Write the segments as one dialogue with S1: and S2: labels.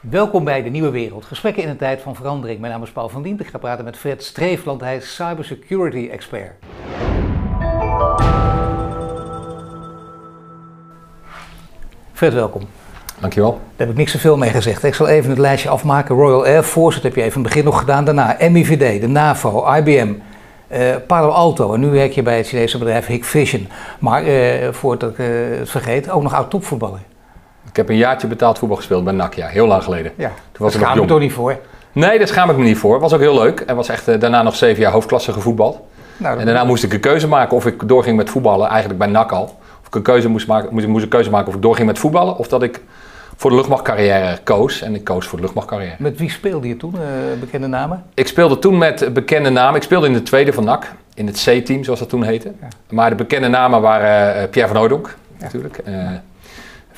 S1: Welkom bij de Nieuwe Wereld. Gesprekken in een tijd van verandering. Mijn naam is Paul van Dient. Ik ga praten met Fred Streefland. Hij is cybersecurity expert. Fred, welkom.
S2: Dankjewel.
S1: Daar heb ik niks zoveel mee gezegd. Ik zal even het lijstje afmaken. Royal Air Force, dat heb je even in het begin nog gedaan. Daarna MIVD, de NAVO, IBM, eh, Palo Alto. En nu werk je bij het Chinese bedrijf Hikvision. Maar eh, voordat ik eh, het vergeet, ook nog oud topvoetballer.
S2: Ik heb een jaartje betaald voetbal gespeeld bij NAC, ja, heel lang geleden.
S1: Ja,
S2: Toen
S1: daar
S2: was nog
S1: schaam ik
S2: jong.
S1: toch niet voor.
S2: Nee, daar schaam ik me niet voor. Was ook heel leuk. En was echt eh, daarna nog zeven jaar hoofdklasse gevoetbald.
S1: Nou,
S2: En daarna moest ik een keuze maken of ik doorging met voetballen, eigenlijk bij NAC al. Of ik een keuze moest maken, moest, moest een keuze maken of ik doorging met voetballen of dat ik voor de luchtmachtcarrière koos. En ik koos voor de luchtmachtcarrière.
S1: Met wie speelde je toen, eh, bekende namen?
S2: Ik speelde toen met bekende namen. Ik speelde in de tweede van NAC, in het C-team zoals dat toen heette.
S1: Ja.
S2: Maar de bekende namen waren eh, Pierre van Hooydonk, natuurlijk.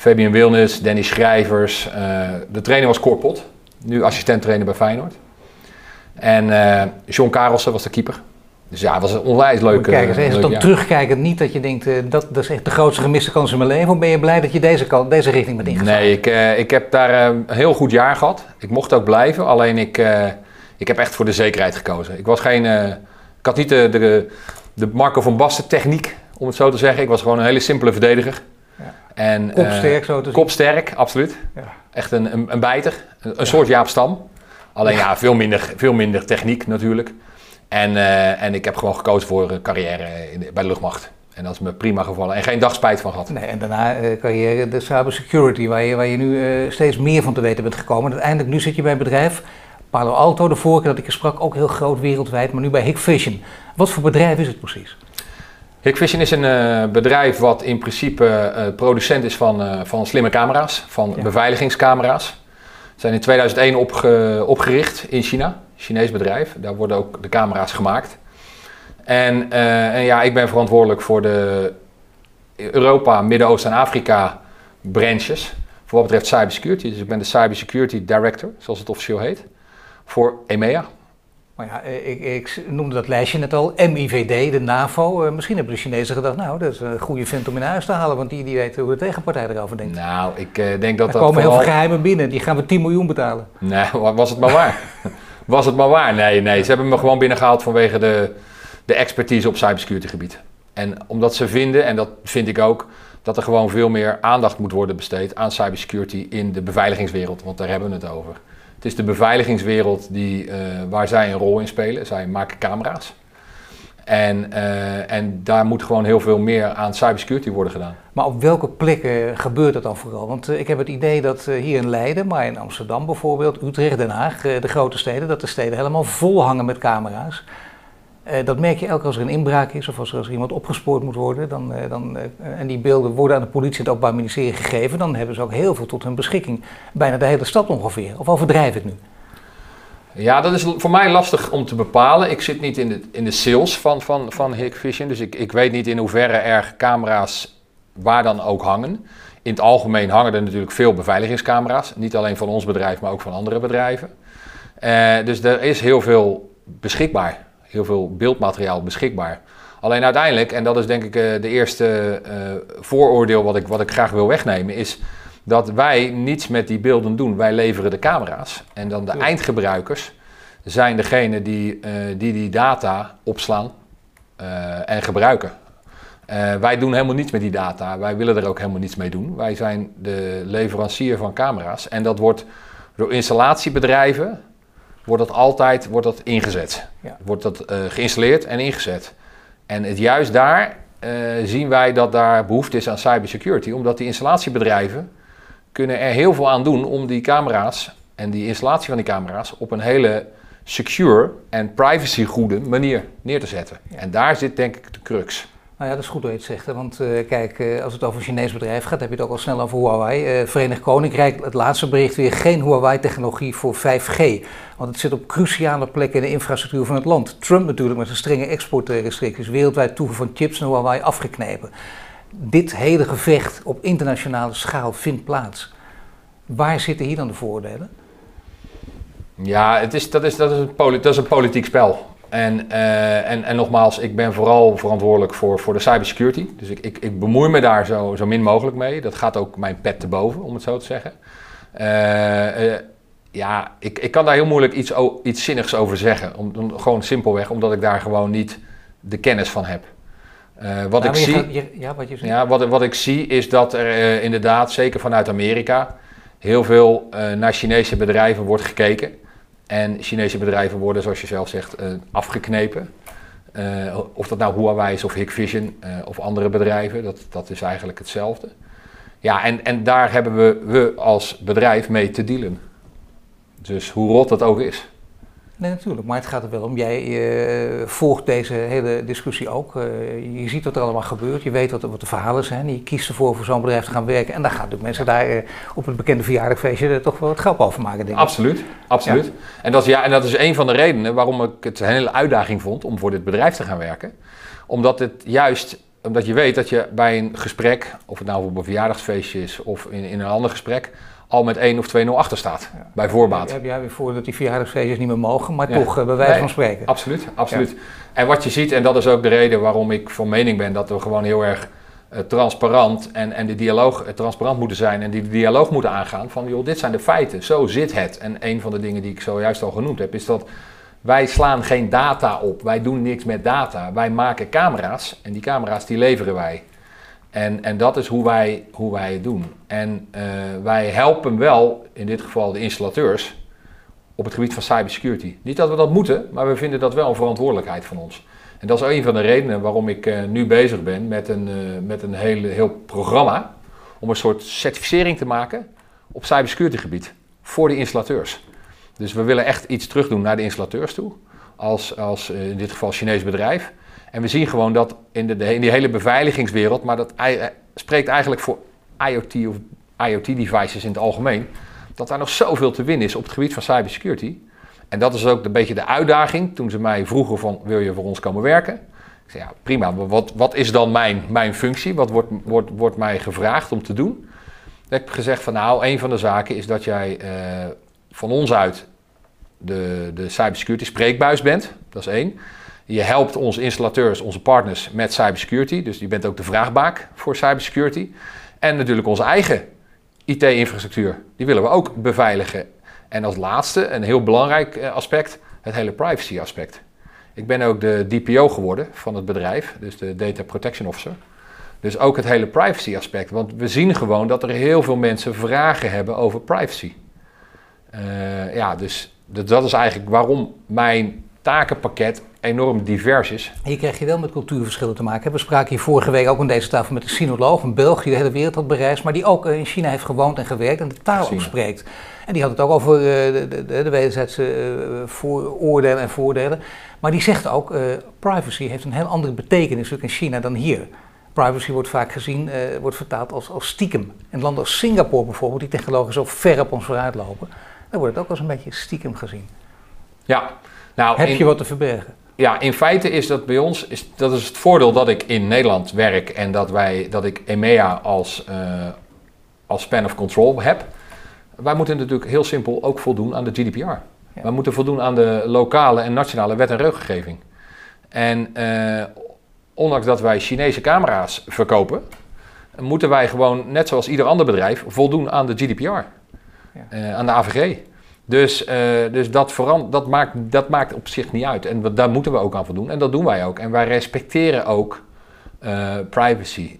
S2: Fabian Wilnis, Danny Schrijvers. eh, de trainer was Cor Pot, nu assistent trainer bij Feyenoord. En eh John Karelsen was de keeper. Dus ja, het was een onwijs leuk.
S1: Kijk eens, is het
S2: leuk
S1: dan terugkijkend niet dat je denkt, eh, dat, dat is echt de grootste gemiste kans in mijn leven? Of ben je blij dat je deze, kant, deze richting bent ingeslagen?
S2: Nee, ik, ik heb daar een heel goed jaar gehad. Ik mocht ook blijven, alleen ik, ik heb echt voor de zekerheid gekozen. Ik was geen, ik had niet de, de, de Marco van Basten techniek, om het zo te zeggen. Ik was gewoon een hele simpele verdediger. En,
S1: Kopsterk
S2: eh,
S1: zo te zien.
S2: Kopsterk, absoluut.
S1: Ja.
S2: Echt een, een, een bijter, een, een soort Jaap Stam. Alleen ja, veel, minder, veel minder techniek natuurlijk. En, eh, en ik heb gewoon gekozen voor een carrière in de- bij de luchtmacht. En dat is me prima gevallen. En geen dag spijt van gehad.
S1: Nee, en daarna eh carrière de cybersecurity, waar je, waar je nu steeds meer van te weten bent gekomen. En uiteindelijk, nu zit je bij een bedrijf, Palo Alto, de vorige keer dat ik je sprak, ook heel groot wereldwijd, maar nu bij Hikvision. Wat voor bedrijf is het precies?
S2: Hikvision is een eh, bedrijf wat in principe eh, producent is van, eh, van slimme camera's, van
S1: Ja.
S2: beveiligingscamera's. Ze zijn in 2001 opge- opgericht in China, Chinees bedrijf. Daar worden ook de camera's gemaakt. En, en ja, ik ben verantwoordelijk voor de Europa, Midden-Oosten en Afrika branches. Voor wat betreft cybersecurity. Dus ik ben de cybersecurity director, zoals het officieel heet, voor EMEA.
S1: Maar ja, eh, ik, ik noemde dat lijstje net al, MIVD, de NAVO. Eh, misschien hebben de Chinezen gedacht, nou, dat is een goede vent om in huis te halen, want die, die weet hoe de tegenpartij erover denkt.
S2: Nou, ik eh, denk dat
S1: er
S2: dat
S1: komen heel veel geheimen binnen, die gaan we 10 miljoen betalen.
S2: Nee, wa- was het maar waar. Was het maar waar? Nee, nee. Ze hebben me gewoon binnengehaald vanwege de, de expertise op cybersecurity gebied. En omdat ze vinden, en dat vind ik ook, dat er gewoon veel meer aandacht moet worden besteed aan cybersecurity in de beveiligingswereld. Want daar hebben we het over. Het is de beveiligingswereld die, eh, waar zij een rol in spelen. Zij maken camera's. En, eh, en daar moet gewoon heel veel meer aan cybersecurity worden gedaan.
S1: Maar op welke plekken gebeurt dat dan vooral? Want eh, ik heb het idee dat hier in Leiden, maar in Amsterdam bijvoorbeeld, Utrecht, Den Haag, de grote steden, dat de steden helemaal vol hangen met camera's. Eh, dat merk je elke keer als er een inbraak is of als er, iemand opgespoord moet worden. Dan, eh, dan, eh, en die beelden worden aan de politie en het Openbaar Ministerie gegeven. Dan hebben ze ook heel veel tot hun beschikking. Bijna de hele stad ongeveer. Of overdrijf ik nu?
S2: Ja, dat is voor mij lastig om te bepalen. Ik zit niet in de, in de sales van, van, van Hikvision, dus ik, ik weet niet in hoeverre er camera's waar dan ook hangen. In het algemeen hangen er natuurlijk veel beveiligingscamera's. Niet alleen van ons bedrijf, maar ook van andere bedrijven. Dus er is heel veel beschikbaar. Heel veel beeldmateriaal beschikbaar. Alleen uiteindelijk, en dat is denk ik eh, de eerste eh, vooroordeel wat ik, wat ik graag wil wegnemen, is dat wij niets met die beelden doen. Wij leveren de camera's. En dan de
S1: Ja.
S2: eindgebruikers zijn degene die, eh, die die data opslaan en gebruiken. Wij doen helemaal niets met die data. Wij willen er ook helemaal niets mee doen. Wij zijn de leverancier van camera's. En dat wordt door installatiebedrijven wordt dat altijd wordt dat ingezet.
S1: Ja.
S2: Wordt dat eh, geïnstalleerd en ingezet. En het, juist daar eh, zien wij dat daar behoefte is aan cybersecurity. Omdat die installatiebedrijven kunnen er heel veel aan doen om die camera's en die installatie van die camera's op een hele secure en privacygoede manier neer te zetten. En daar zit denk ik de crux.
S1: Nou ja, dat is goed dat je het zegt. Want eh, kijk, eh, als het over een Chinees bedrijf gaat, heb je het ook al snel over Huawei. Eh, Verenigd Koninkrijk, het laatste bericht weer, geen Huawei-technologie voor 5G. Want het zit op cruciale plekken in de infrastructuur van het land. Trump natuurlijk met zijn strenge exportrestricties, wereldwijd toevoer van chips naar Huawei afgeknepen. Dit hele gevecht op internationale schaal vindt plaats. Waar zitten hier dan de voordelen?
S2: Ja, het is, dat, is, dat, is een dat is een politiek spel. En, eh, en, en nogmaals, ik ben vooral verantwoordelijk voor, voor de cybersecurity. Dus ik, ik, ik bemoei me daar zo, zo min mogelijk mee. Dat gaat ook mijn pet te boven, om het zo te zeggen. Eh, eh, ja, ik, ik kan daar heel moeilijk iets, iets zinnigs over zeggen. Om, om, gewoon simpelweg omdat ik daar gewoon niet de kennis van heb. Wat, ik zie, ja, wat, je ja, wat, wat ik zie is dat er inderdaad, zeker vanuit Amerika, heel veel naar Chinese bedrijven wordt gekeken. En Chinese bedrijven worden, zoals je zelf zegt, afgeknepen. of dat nou Huawei is of Hikvision of andere bedrijven, dat, dat is eigenlijk hetzelfde. Ja, en, en daar hebben we, we als bedrijf mee te dealen. Dus hoe rot dat ook is.
S1: Nee, natuurlijk. Maar het gaat er wel om. Jij uh, volgt deze hele discussie ook. Uh, je ziet wat er allemaal gebeurt. Je weet wat, wat de verhalen zijn. Je kiest ervoor voor zo'n bedrijf te gaan werken. En dan gaan natuurlijk mensen daar uh, op het bekende verjaardagfeestje toch wel wat grap over maken, denk ik.
S2: Absoluut, absoluut. Ja. En, dat is, ja, en dat is een van de redenen waarom ik het een hele uitdaging vond om voor dit bedrijf te gaan werken. Omdat het juist omdat je weet dat je bij een gesprek, of het nou op een verjaardagsfeestje is of in, in een ander gesprek, al met 1 of 2-0 achter staat, ja. bij voorbaat.
S1: Heb jij weer voor dat die verjaardagsfeestjes niet meer mogen, maar toch uh, bij wijze van spreken.
S2: Absoluut, absoluut. En wat je ziet, en dat is ook de reden waarom ik van mening ben dat we gewoon heel erg uh, transparant en, en de dialoog uh, transparant moeten zijn en die dialoog moeten aangaan van joh, dit zijn de feiten, zo zit het. En een van de dingen die ik zojuist al genoemd heb, is dat wij slaan geen data op, wij doen niks met data. Wij maken camera's en die camera's die leveren wij. En, en dat is hoe wij, hoe wij het doen. En uh, wij helpen wel, in dit geval de installateurs, op het gebied van cybersecurity. Niet dat we dat moeten, maar we vinden dat wel een verantwoordelijkheid van ons. En dat is een van de redenen waarom ik uh, nu bezig ben met een, uh, met een hele, heel programma om een soort certificering te maken op cybersecurity gebied voor de installateurs. Dus we willen echt iets terugdoen naar de installateurs toe, als, als in dit geval Chinees bedrijf. En we zien gewoon dat in, de, in die hele beveiligingswereld, maar dat eh, spreekt eigenlijk voor IoT of IoT-devices in het algemeen, dat daar nog zoveel te winnen is op het gebied van cybersecurity. En dat is ook een beetje de uitdaging toen ze mij vroegen van wil je voor ons komen werken? Ik zei ja prima, wat, wat is dan mijn, mijn functie? Wat wordt, wordt, wordt mij gevraagd om te doen? Ik heb gezegd van nou, een van de zaken is dat jij uh, van ons uit de, de cybersecurity spreekbuis bent. Dat is één. Je helpt onze installateurs, onze partners met cybersecurity. Dus je bent ook de vraagbaak voor cybersecurity. En natuurlijk onze eigen IT-infrastructuur. Die willen we ook beveiligen. En als laatste, een heel belangrijk eh, aspect, het hele privacy aspect. Ik ben ook de DPO geworden van het bedrijf, dus de Data Protection Officer. Dus ook het hele privacy aspect. Want we zien gewoon dat er heel veel mensen vragen hebben over privacy. Uh, ja, dus dat is eigenlijk waarom mijn takenpakket enorm divers is.
S1: Hier krijg je wel met cultuurverschillen te maken. We spraken hier vorige week ook aan deze tafel met een sinoloog, een Belg die de hele wereld had bereisd, maar die ook eh, in China heeft gewoond en gewerkt en de taal ook spreekt. En die had het ook over uh, de, de, de, wederzijdse uh, vooroordelen en voordelen. Maar die zegt ook, uh, privacy heeft een heel andere betekenis in China dan hier. Privacy wordt vaak gezien, wordt vertaald als, als stiekem. In landen als Singapore bijvoorbeeld, die technologisch zo ver op ons vooruit lopen, dan wordt het ook als een beetje stiekem gezien.
S2: Ja,
S1: nou, Heb je wat te verbergen?
S2: Ja, in feite is dat bij ons, is, dat is het voordeel dat ik in Nederland werk en dat, wij, dat ik EMEA als, uh, als span of control heb. Wij moeten natuurlijk heel simpel ook voldoen aan de GDPR. Ja. Wij moeten voldoen aan de lokale en nationale wet en regelgeving. En uh, ondanks dat wij Chinese camera's verkopen, moeten wij gewoon, net zoals ieder ander bedrijf, voldoen aan de GDPR. Ja. Uh, aan de AVG. Dus, uh, dus dat, verand, dat, maakt, dat maakt op zich niet uit. En daar moeten we ook aan voldoen. En dat doen wij ook. En wij respecteren ook uh, privacy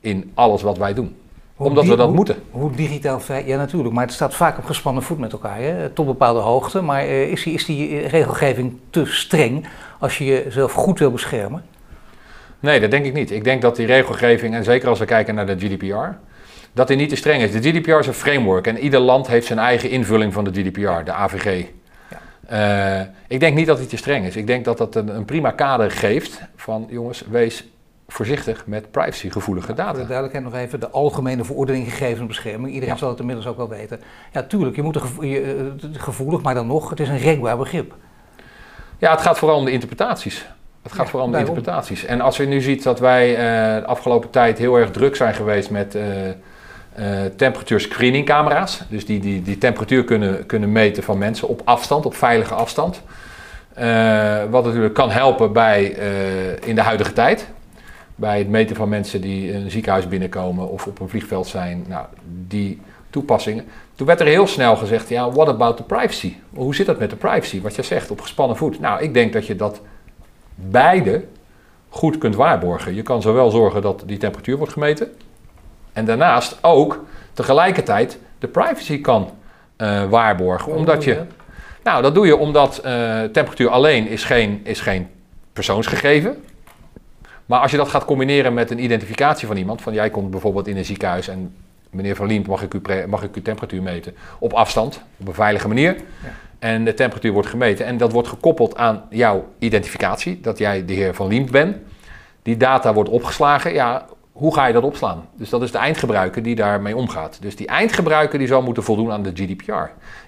S2: in alles wat wij doen. Hoe Omdat we dat
S1: hoe,
S2: moeten.
S1: Hoe digitaal Ja, natuurlijk. Maar het staat vaak op gespannen voet met elkaar. Hè? Tot bepaalde hoogte. Maar uh, is, die, is die regelgeving te streng als je jezelf goed wil beschermen?
S2: Nee, dat denk ik niet. Ik denk dat die regelgeving, en zeker als we kijken naar de GDPR, dat die niet te streng is. De GDPR is een framework en ieder land heeft zijn eigen invulling van de GDPR, de AVG. Ja. Uh, ik denk niet dat die te streng is. Ik denk dat dat een, een, prima kader geeft van jongens, wees voorzichtig met privacygevoelige data. Voor
S1: de duidelijkheid nog even de algemene verordening gegevensbescherming. Iedereen ja. zal het inmiddels ook wel weten. Ja, tuurlijk, je moet gevo je, uh, gevoelig, maar dan nog, het is een rekbaar begrip.
S2: Ja, het gaat vooral om de interpretaties. Het gaat ja, vooral om de interpretaties. En als je nu ziet dat wij uh, de afgelopen tijd heel erg druk zijn geweest met uh, uh, temperatuur screening camera's. Dus die, die, die temperatuur kunnen, kunnen meten van mensen op afstand, op veilige afstand. Uh, wat natuurlijk kan helpen bij, uh, in de huidige tijd. Bij het meten van mensen die een ziekenhuis binnenkomen of op een vliegveld zijn. Nou, die toepassingen. Toen werd er heel snel gezegd, ja, what about the privacy? Hoe zit dat met de privacy? Wat je zegt, op gespannen voet. Nou, ik denk dat je dat beide goed kunt waarborgen. Je kan zowel zorgen dat die temperatuur wordt gemeten. En daarnaast ook tegelijkertijd de privacy kan uh, waarborgen. Omdat je, nou, dat doe je omdat uh, temperatuur alleen is geen, is geen persoonsgegeven. Maar als je dat gaat combineren met een identificatie van iemand, van jij komt bijvoorbeeld in een ziekenhuis en meneer Van Liemp, mag ik, u mag ik uw temperatuur meten op afstand, op een veilige manier. Ja. En de temperatuur wordt gemeten en dat wordt gekoppeld aan jouw identificatie, dat jij de heer Van Liemp bent. Die data wordt opgeslagen, ja, hoe ga je dat opslaan? Dus dat is de eindgebruiker die daarmee omgaat. Dus die eindgebruiker die zal moeten voldoen aan de GDPR.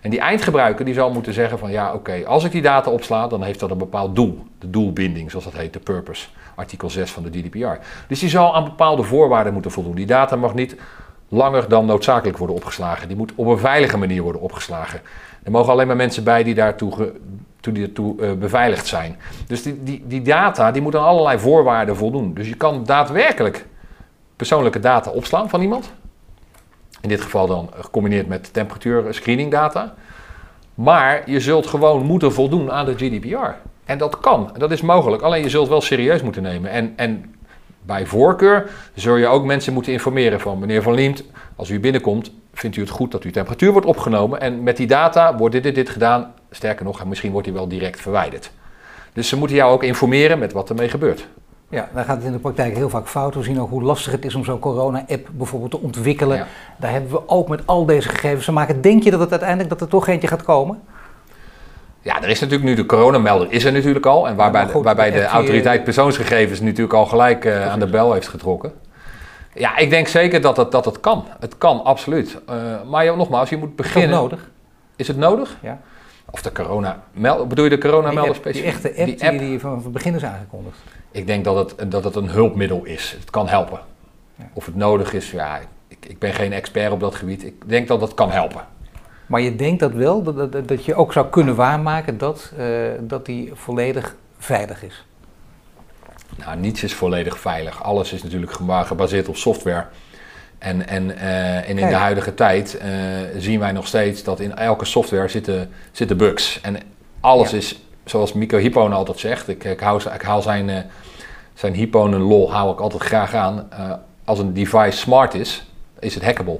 S2: En die eindgebruiker die zal moeten zeggen van ja, oké, als ik die data opsla, dan heeft dat een bepaald doel. De doelbinding, zoals dat heet, de purpose, artikel 6 van de GDPR. Dus die zal aan bepaalde voorwaarden moeten voldoen. Die data mag niet langer dan noodzakelijk worden opgeslagen. Die moet op een veilige manier worden opgeslagen. Er mogen alleen maar mensen bij die daartoe toe die uh, beveiligd zijn. Dus die, die, die data die moet aan allerlei voorwaarden voldoen. Dus je kan daadwerkelijk persoonlijke data opslaan van iemand. In dit geval dan gecombineerd met temperatuur data. Maar je zult gewoon moeten voldoen aan de GDPR. En dat kan, dat is mogelijk. Alleen je zult wel serieus moeten nemen. En, en bij voorkeur zul je ook mensen moeten informeren van meneer Van Liemt, als u binnenkomt, vindt u het goed dat uw temperatuur wordt opgenomen. En met die data wordt dit, dit, dit gedaan. Sterker nog, misschien wordt die wel direct verwijderd. Dus ze moeten jou ook informeren met wat ermee gebeurt.
S1: Ja, daar gaat het in de praktijk heel vaak fout. We zien ook hoe lastig het is om zo'n corona-app bijvoorbeeld te ontwikkelen. Daar hebben we ook met al deze gegevens te maken. Denk je dat het uiteindelijk dat er toch eentje gaat komen?
S2: Ja, er is natuurlijk nu de coronamelder is er natuurlijk al. En waarbij, goed, waarbij de, autoriteit persoonsgegevens natuurlijk al gelijk uh, aan de bel heeft getrokken. Ja, ik denk zeker dat het, dat het kan. Het kan, absoluut. Uh, maar ja, nogmaals, je moet beginnen.
S1: Is het nodig?
S2: Is het nodig?
S1: Ja.
S2: Of de corona bedoel je de coronamelder
S1: specifiek? Die echte app die, app, die, die van, van begin is aangekondigd.
S2: Ik denk dat het, dat het een hulpmiddel is. Het kan helpen. Ja. Of het nodig is, ja, ik, ik ben geen expert op dat gebied. Ik denk dat het kan helpen.
S1: Maar je denkt dat wel, dat, dat, dat je ook zou kunnen waarmaken dat, uh, dat die volledig veilig is?
S2: Nou, niets is volledig veilig. Alles is natuurlijk gebaseerd op software. En, en, uh, en in Kijk. de huidige tijd uh, zien wij nog steeds dat in elke software zitten, zitten bugs. En alles ja. is, zoals Mico Hippone altijd zegt, ik, ik, hou, ik haal zijn, uh, zijn lol hou ik altijd graag aan. als een device smart is, is het hackable.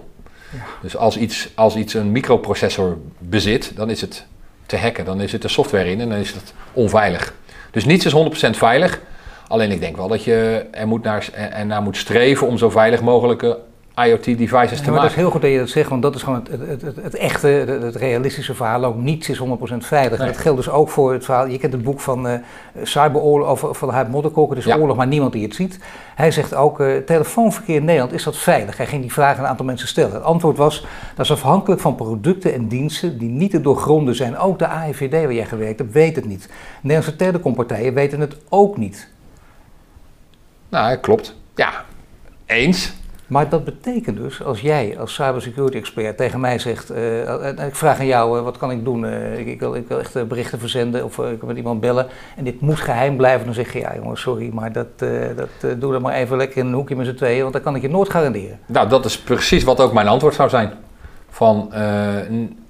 S2: Ja. Dus als iets, als iets een microprocessor bezit, dan is het te hacken. Dan zit er software in en dan is het onveilig. Dus niets is 100% veilig. Alleen ik denk wel dat je er, moet naar, er naar moet streven om zo veilig mogelijke IoT-devices ja, te
S1: maken.
S2: Maar
S1: dat is heel goed dat je dat zegt, want dat is gewoon het, het, het, het echte, het, realistische verhaal. Ook niets is 100% veilig. Nee. Dat geldt dus ook voor het verhaal. Je kent het boek van uh, Cyberoorlog, of van Huib Modderkolk, het is ja. oorlog, maar niemand die het ziet. Hij zegt ook, uh, telefoonverkeer in Nederland, is dat veilig? Hij ging die vraag aan een aantal mensen stellen. Het antwoord was, dat is afhankelijk van producten en diensten die niet te doorgronden zijn. Ook de AIVD waar jij gewerkt hebt, weet het niet. Nederlandse telecompartijen weten het ook niet.
S2: Nou, klopt. Ja, eens.
S1: Maar dat betekent dus, als jij als cybersecurity expert tegen mij zegt, uh, ik vraag aan jou, uh, wat kan ik doen? Ik, ik, wil, ik wil echt berichten verzenden of ik wil met iemand bellen en dit moet geheim blijven. Dan zeg je, ja jongen, sorry, maar dat, dat doe dan maar even lekker in een hoekje met z'n tweeën, want dan kan ik je nooit garanderen.
S2: Nou, dat is precies wat ook mijn antwoord zou zijn. Van,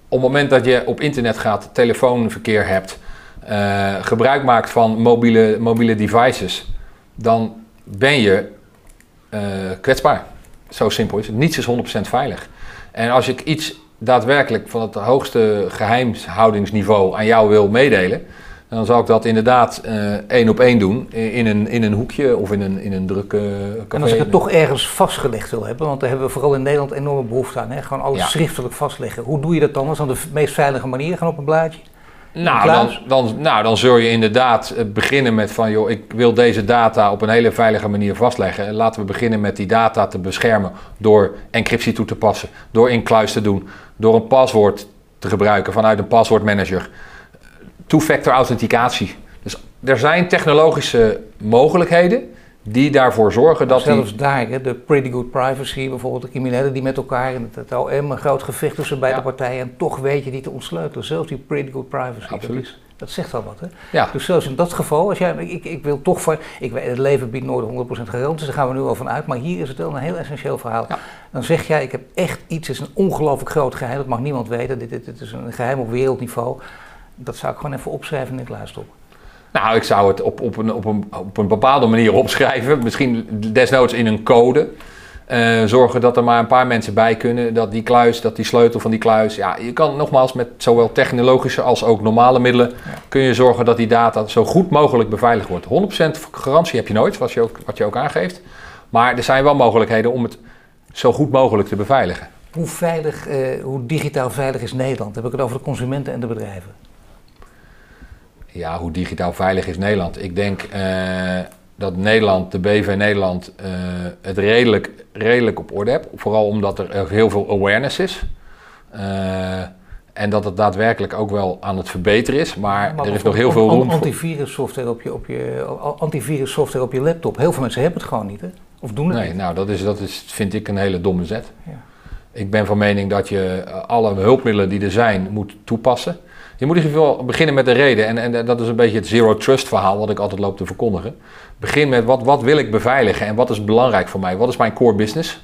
S2: op het moment dat je op internet gaat, telefoonverkeer hebt, gebruik maakt van mobiele, mobiele devices, dan ben je kwetsbaar. Zo simpel is het. Niets is 100% veilig. En als ik iets daadwerkelijk van het hoogste geheimhoudingsniveau aan jou wil meedelen, dan zal ik dat inderdaad uh, één op één doen in een, in een hoekje of in een, in een drukke café.
S1: En als ik het toch ergens vastgelegd wil hebben, want daar hebben we vooral in Nederland enorme behoefte aan, hè? gewoon alles ja. schriftelijk vastleggen. Hoe doe je dat dan? Dat is dan de meest veilige manier, gaan op een blaadje?
S2: Nou dan, dan, nou, dan zul je inderdaad eh, beginnen met van, joh, ik wil deze data op een hele veilige manier vastleggen. En laten we beginnen met die data te beschermen door encryptie toe te passen, door inkluis te doen, door een paswoord te gebruiken vanuit een paswoordmanager. Two-factor authenticatie. Dus er zijn technologische mogelijkheden die daarvoor zorgen dat...
S1: Zelfs daar, hè, de pretty good privacy, bijvoorbeeld de criminelen die met elkaar in het, OM een groot gevecht tussen beide ja. partijen en toch weet je die te ontsleutelen. Zelfs die pretty good privacy.
S2: Absoluut.
S1: Dat zegt al wat, hè?
S2: Ja.
S1: Dus zelfs in dat geval, als jij, ik, ik wil toch voor, ik weet, het leven biedt nooit 100% garantie, daar gaan we nu al van uit, maar hier is het wel een heel essentieel verhaal.
S2: Ja.
S1: Dan zeg jij, ik heb echt iets, het is een ongelooflijk groot geheim, dat mag niemand weten, dit, dit, dit is een geheim op wereldniveau. Dat zou ik gewoon even opschrijven in dit luister op.
S2: Nou, ik zou het op, op, een, op, een, op een bepaalde manier opschrijven. Misschien desnoods in een code. Eh, zorgen dat er maar een paar mensen bij kunnen. Dat die kluis, dat die sleutel van die kluis. Ja, je kan nogmaals met zowel technologische als ook normale middelen. kun je zorgen dat die data zo goed mogelijk beveiligd wordt. 100% garantie heb je nooit, wat je, ook, wat je ook aangeeft. Maar er zijn wel mogelijkheden om het zo goed mogelijk te beveiligen.
S1: Hoe veilig, eh, hoe digitaal veilig is Nederland? Dan heb ik het over de consumenten en de bedrijven.
S2: Ja, hoe digitaal veilig is Nederland? Ik denk eh, dat Nederland, de BV Nederland, eh, het redelijk, redelijk op orde heeft. Vooral omdat er heel veel awareness is. Eh, en dat het daadwerkelijk ook wel aan het verbeteren is. Maar,
S1: Maar
S2: er is nog heel veel room.
S1: Antivirus software op je, op je, antivirus software op je laptop. Heel veel mensen hebben het gewoon niet, hè? Of doen het
S2: Nee,
S1: niet.
S2: nou, dat, is, dat is, vind ik een hele domme zet.
S1: Ja.
S2: Ik ben van mening dat je alle hulpmiddelen die er zijn moet toepassen. Je moet in ieder geval beginnen met de reden. En, en dat is een beetje het zero trust verhaal wat ik altijd loop te verkondigen. Begin met wat, wat wil ik beveiligen en wat is belangrijk voor mij? Wat is mijn core business?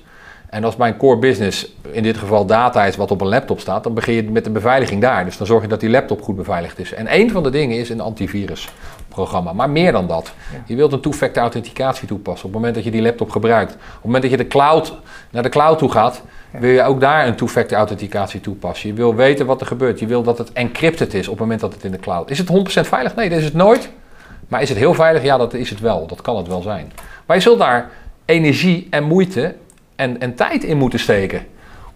S2: En als mijn core business, in dit geval data is wat op een laptop staat, dan begin je met de beveiliging daar. Dus dan zorg je dat die laptop goed beveiligd is. En een van de dingen is een antivirusprogramma. Maar meer dan dat. Je wilt een two-factor authenticatie toepassen op het moment dat je die laptop gebruikt. Op het moment dat je de cloud, naar de cloud toe gaat. Wil je ook daar een two-factor authenticatie toepassen. Je wil weten wat er gebeurt. Je wil dat het encrypted is op het moment dat het in de cloud is. het 100% veilig? Nee, dat is het nooit. Maar is het heel veilig? Ja, dat is het wel. Dat kan het wel zijn. Maar je zult daar energie en moeite en, en tijd in moeten steken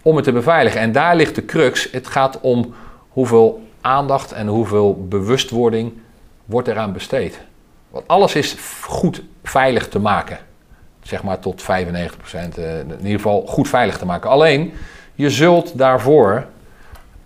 S2: om het te beveiligen. En daar ligt de crux. Het gaat om hoeveel aandacht en hoeveel bewustwording wordt eraan besteed. Want alles is goed veilig te maken. Zeg maar tot 95%. eh, in ieder geval goed veilig te maken. Alleen, je zult daarvoor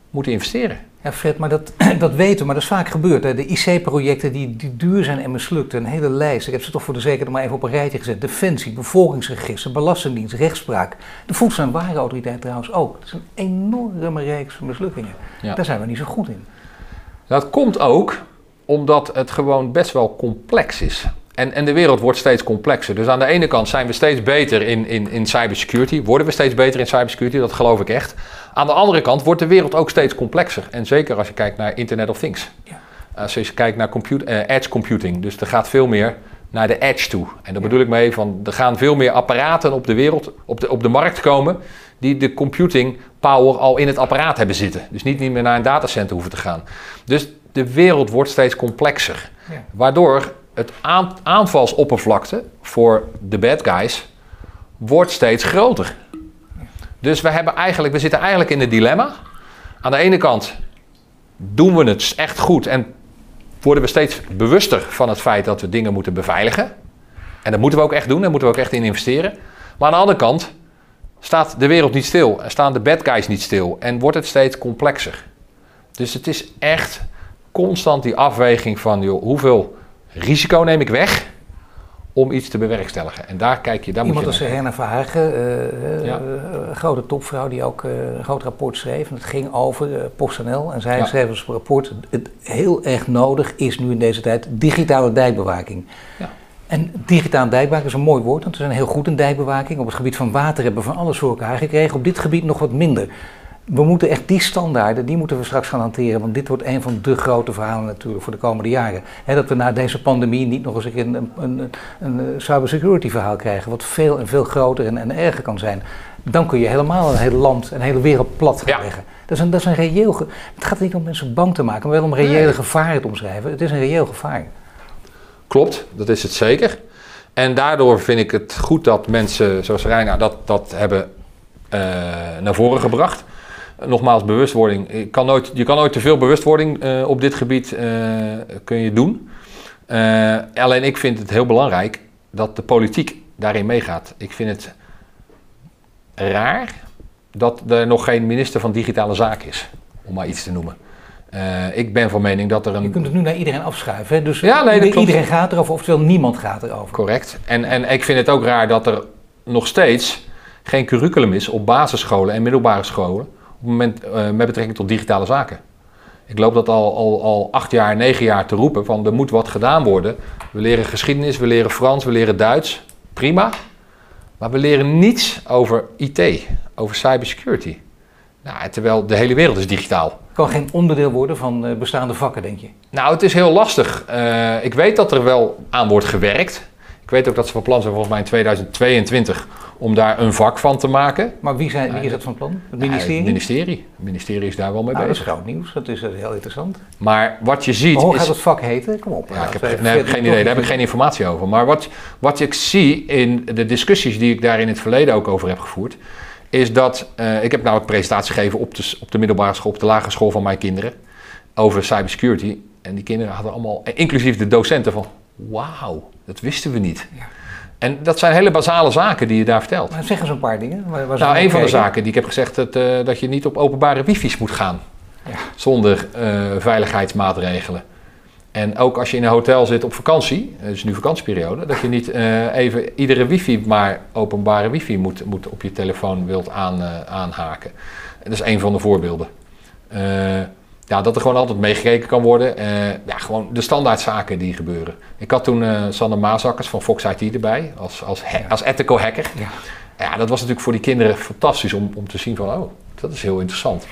S2: moeten investeren.
S1: Ja, Fred, maar dat, dat weten we, maar dat is vaak gebeurd. Hè. De IC-projecten die, die duur zijn en mislukt, een hele lijst. Ik heb ze toch voor de zekerheid maar even op een rijtje gezet. Defensie, bevolkingsregister, belastingdienst, rechtspraak. De Voedsel- en Warenautoriteit trouwens ook. Dat is een enorme reeks van mislukkingen.
S2: Ja.
S1: Daar zijn we niet zo goed in.
S2: Dat komt ook omdat het gewoon best wel complex is. En, en de wereld wordt steeds complexer. Dus aan de ene kant zijn we steeds beter in, in, in cybersecurity. Worden we steeds beter in cybersecurity, dat geloof ik echt. Aan de andere kant wordt de wereld ook steeds complexer. En zeker als je kijkt naar Internet of Things.
S1: Ja.
S2: Als je kijkt naar compute- eh, edge computing. Dus er gaat veel meer naar de edge toe. En daar bedoel ik mee van, er gaan veel meer apparaten op de wereld, op de, op de markt komen... die de computing power al in het apparaat hebben zitten. Dus niet, niet meer naar een datacenter hoeven te gaan. Dus de wereld wordt steeds complexer.
S1: Ja.
S2: Waardoor het aan- aanvalsoppervlakte voor de bad guys wordt steeds groter. Dus we, hebben eigenlijk, we zitten eigenlijk in een dilemma. Aan de ene kant doen we het echt goed en worden we steeds bewuster van het feit dat we dingen moeten beveiligen. En dat moeten we ook echt doen, daar moeten we ook echt in investeren. Maar aan de andere kant staat de wereld niet stil en staan de bad guys niet stil en wordt het steeds complexer. Dus het is echt constant die afweging van joh, hoeveel risico neem ik weg om iets te bewerkstelligen. En daar kijk je, daar
S1: Iemand
S2: moet
S1: als
S2: je naar.
S1: Herna Verhagen, eh, eh,
S2: Ja.
S1: eh, een grote topvrouw die ook eh, een groot rapport schreef. En het ging over eh, PostNL. En zij
S2: Ja.
S1: schreef als rapport, het heel erg nodig is nu in deze tijd digitale dijkbewaking.
S2: Ja.
S1: En digitale dijkbewaking is een mooi woord, want we zijn heel goed in dijkbewaking. Op het gebied van water hebben we van alles voor elkaar gekregen. Op dit gebied nog wat minder. We moeten echt die standaarden, die moeten we straks gaan hanteren. Want dit wordt een van de grote verhalen natuurlijk voor de komende jaren. Dat we na deze pandemie niet nog eens een, een, een, een eh, cybersecurity verhaal krijgen. Wat veel en veel groter en, en erger kan zijn. Dan kun je helemaal een heel land, een hele wereld plat gaan
S2: Ja.
S1: leggen. Dat is een, dat is een reëel... ge- het gaat niet om mensen bang te maken, maar wel om reële
S2: Nee.
S1: gevaren te omschrijven. Het is een reëel gevaar.
S2: Klopt, dat is het zeker. En daardoor vind ik het goed dat mensen zoals Reina dat, dat hebben eh, naar voren gebracht. Nogmaals, bewustwording. Je kan nooit, je kan nooit te veel bewustwording eh, op dit gebied eh, kun je doen. Eh, alleen ik vind het heel belangrijk dat de politiek daarin meegaat. Ik vind het raar dat er nog geen minister van Digitale Zaken is, om maar iets te noemen. Eh, ik ben van mening dat er een...
S1: Je kunt het nu naar iedereen afschuiven. Hè? Dus
S2: Ja, nee,
S1: iedereen gaat erover, oftewel niemand gaat erover.
S2: Correct. En, en ik vind het ook raar dat er nog steeds geen curriculum is op basisscholen en middelbare scholen het moment, eh, met betrekking tot digitale zaken. Ik loop dat al, al, al acht jaar, negen jaar te roepen van er moet wat gedaan worden. We leren geschiedenis, we leren Frans, we leren Duits. Prima. Maar we leren niets over IT, over cybersecurity. Nou, terwijl de hele wereld is digitaal.
S1: Kan geen onderdeel worden van eh, bestaande vakken, denk je?
S2: Nou, het is heel lastig. Uh, ik weet dat er wel aan wordt gewerkt. Ik weet ook dat ze van plan zijn volgens mij in 2022 om daar een vak van te maken.
S1: Maar wie, zijn, wie is dat van plan?
S2: Het ministerie? het ministerie. Het ministerie is daar wel mee
S1: nou,
S2: bezig.
S1: Dat is groot nieuws, dat is heel interessant.
S2: Maar wat je ziet.
S1: Maar hoe gaat het vak heten? Kom op.
S2: Ja, ik heb, nee, heb geen idee, daar heb ik geen informatie over. Maar wat, wat ik zie in de discussies die ik daar in het verleden ook over heb gevoerd, is dat. Uh, ik heb nou een presentatie gegeven op de, op de middelbare school, op de lagere school van mijn kinderen. Over cybersecurity. En die kinderen hadden allemaal, inclusief de docenten, van: wauw, dat wisten we niet. Ja. En dat zijn hele basale zaken die je daar vertelt.
S1: Maar zeg eens een paar dingen.
S2: Waar, nou, een van de zaken die ik heb gezegd, dat, uh, dat je niet op openbare wifi's moet gaan. Ja. Zonder uh, veiligheidsmaatregelen. En ook als je in een hotel zit op vakantie, het is nu vakantieperiode, dat je niet uh, even iedere wifi, maar openbare wifi moet, moet op je telefoon wilt aan, aanhaken. En dat is een van de voorbeelden ja, dat er gewoon altijd meegekeken kan worden. Uh, ja, gewoon de standaardzaken die gebeuren. Ik had toen uh, Sander Maasakkers van Fox IT erbij, als, als, als ethical hacker. Ja. ja, dat was natuurlijk voor die kinderen fantastisch om, om te zien van, oh, dat is heel interessant.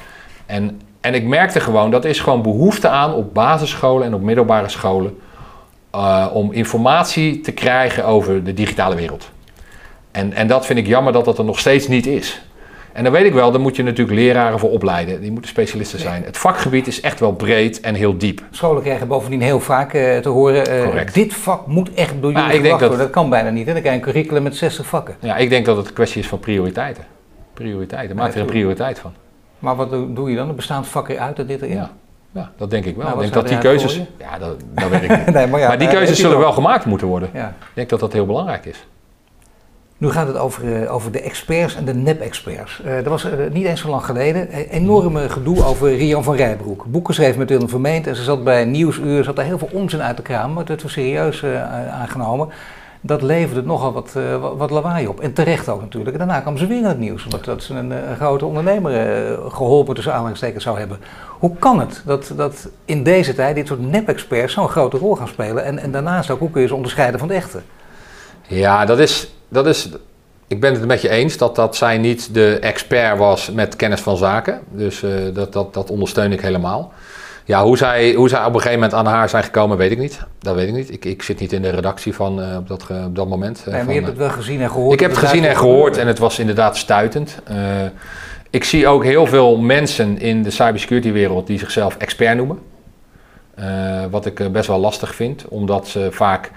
S2: En, en ik merkte gewoon, dat is gewoon behoefte aan op basisscholen en op middelbare scholen... Uh, om informatie te krijgen over de digitale wereld. En, en dat vind ik jammer dat dat er nog steeds niet is. En dan weet ik wel, daar moet je natuurlijk leraren voor opleiden. Die moeten specialisten zijn. Het vakgebied is echt wel breed en heel diep.
S1: Scholen krijgen bovendien heel vaak uh, te horen... Uh, dit vak moet echt door jullie ja, worden. Dat kan bijna niet. En dan krijg je een curriculum met 60 vakken.
S2: Ja, ik denk dat het een kwestie is van prioriteiten. Prioriteiten. Maak er een prioriteit van.
S1: Maar wat doe je dan? Er bestaan vakken uit dat dit erin?
S2: Ja. Ja, dat denk ik wel. Nou, ik denk dat die keuzes. Ja, dat, dat weet ik niet. nee, maar, ja, maar, die keuzes zullen wel gemaakt moeten worden. Ja. Ik denk dat dat heel belangrijk is.
S1: Nu gaat het over, uh, over de experts en de nep-experts. Uh, er was uh, niet eens zo lang geleden een enorme gedoe over Rian van Rijbroek. Boek geschreven met Willem Vermeend en ze zat bij Nieuwsuur, zat er heel veel onzin uit te kramen, maar het wel serieus aangenomen. Dat leverde nogal wat, wat lawaai op. En terecht ook natuurlijk. En daarna kwam ze weer in het nieuws, omdat dat ze een, een grote ondernemer geholpen tussen aanhalingstekens zou hebben. Hoe kan het dat, dat in deze tijd dit soort nep-experts zo'n grote rol gaan spelen? En, en daarnaast ook, hoe kun je ze onderscheiden van de echte?
S2: Ja, dat is dat is, ik ben het met je eens dat, dat zij niet de expert was met kennis van zaken. Dus uh, dat, dat, dat ondersteun ik helemaal. Ja, hoe zij, hoe zij op een gegeven moment aan haar zijn gekomen, weet ik niet. Dat weet ik niet. Ik, ik zit niet in de redactie van uh, op, dat, uh, op dat moment.
S1: Nee, maar je hebt het wel gezien en gehoord.
S2: Ik heb het gezien en gehoord en het was inderdaad stuitend. ik zie ook heel veel mensen in de cybersecurity wereld die zichzelf expert noemen. wat ik best wel lastig vind, omdat ze vaak uh,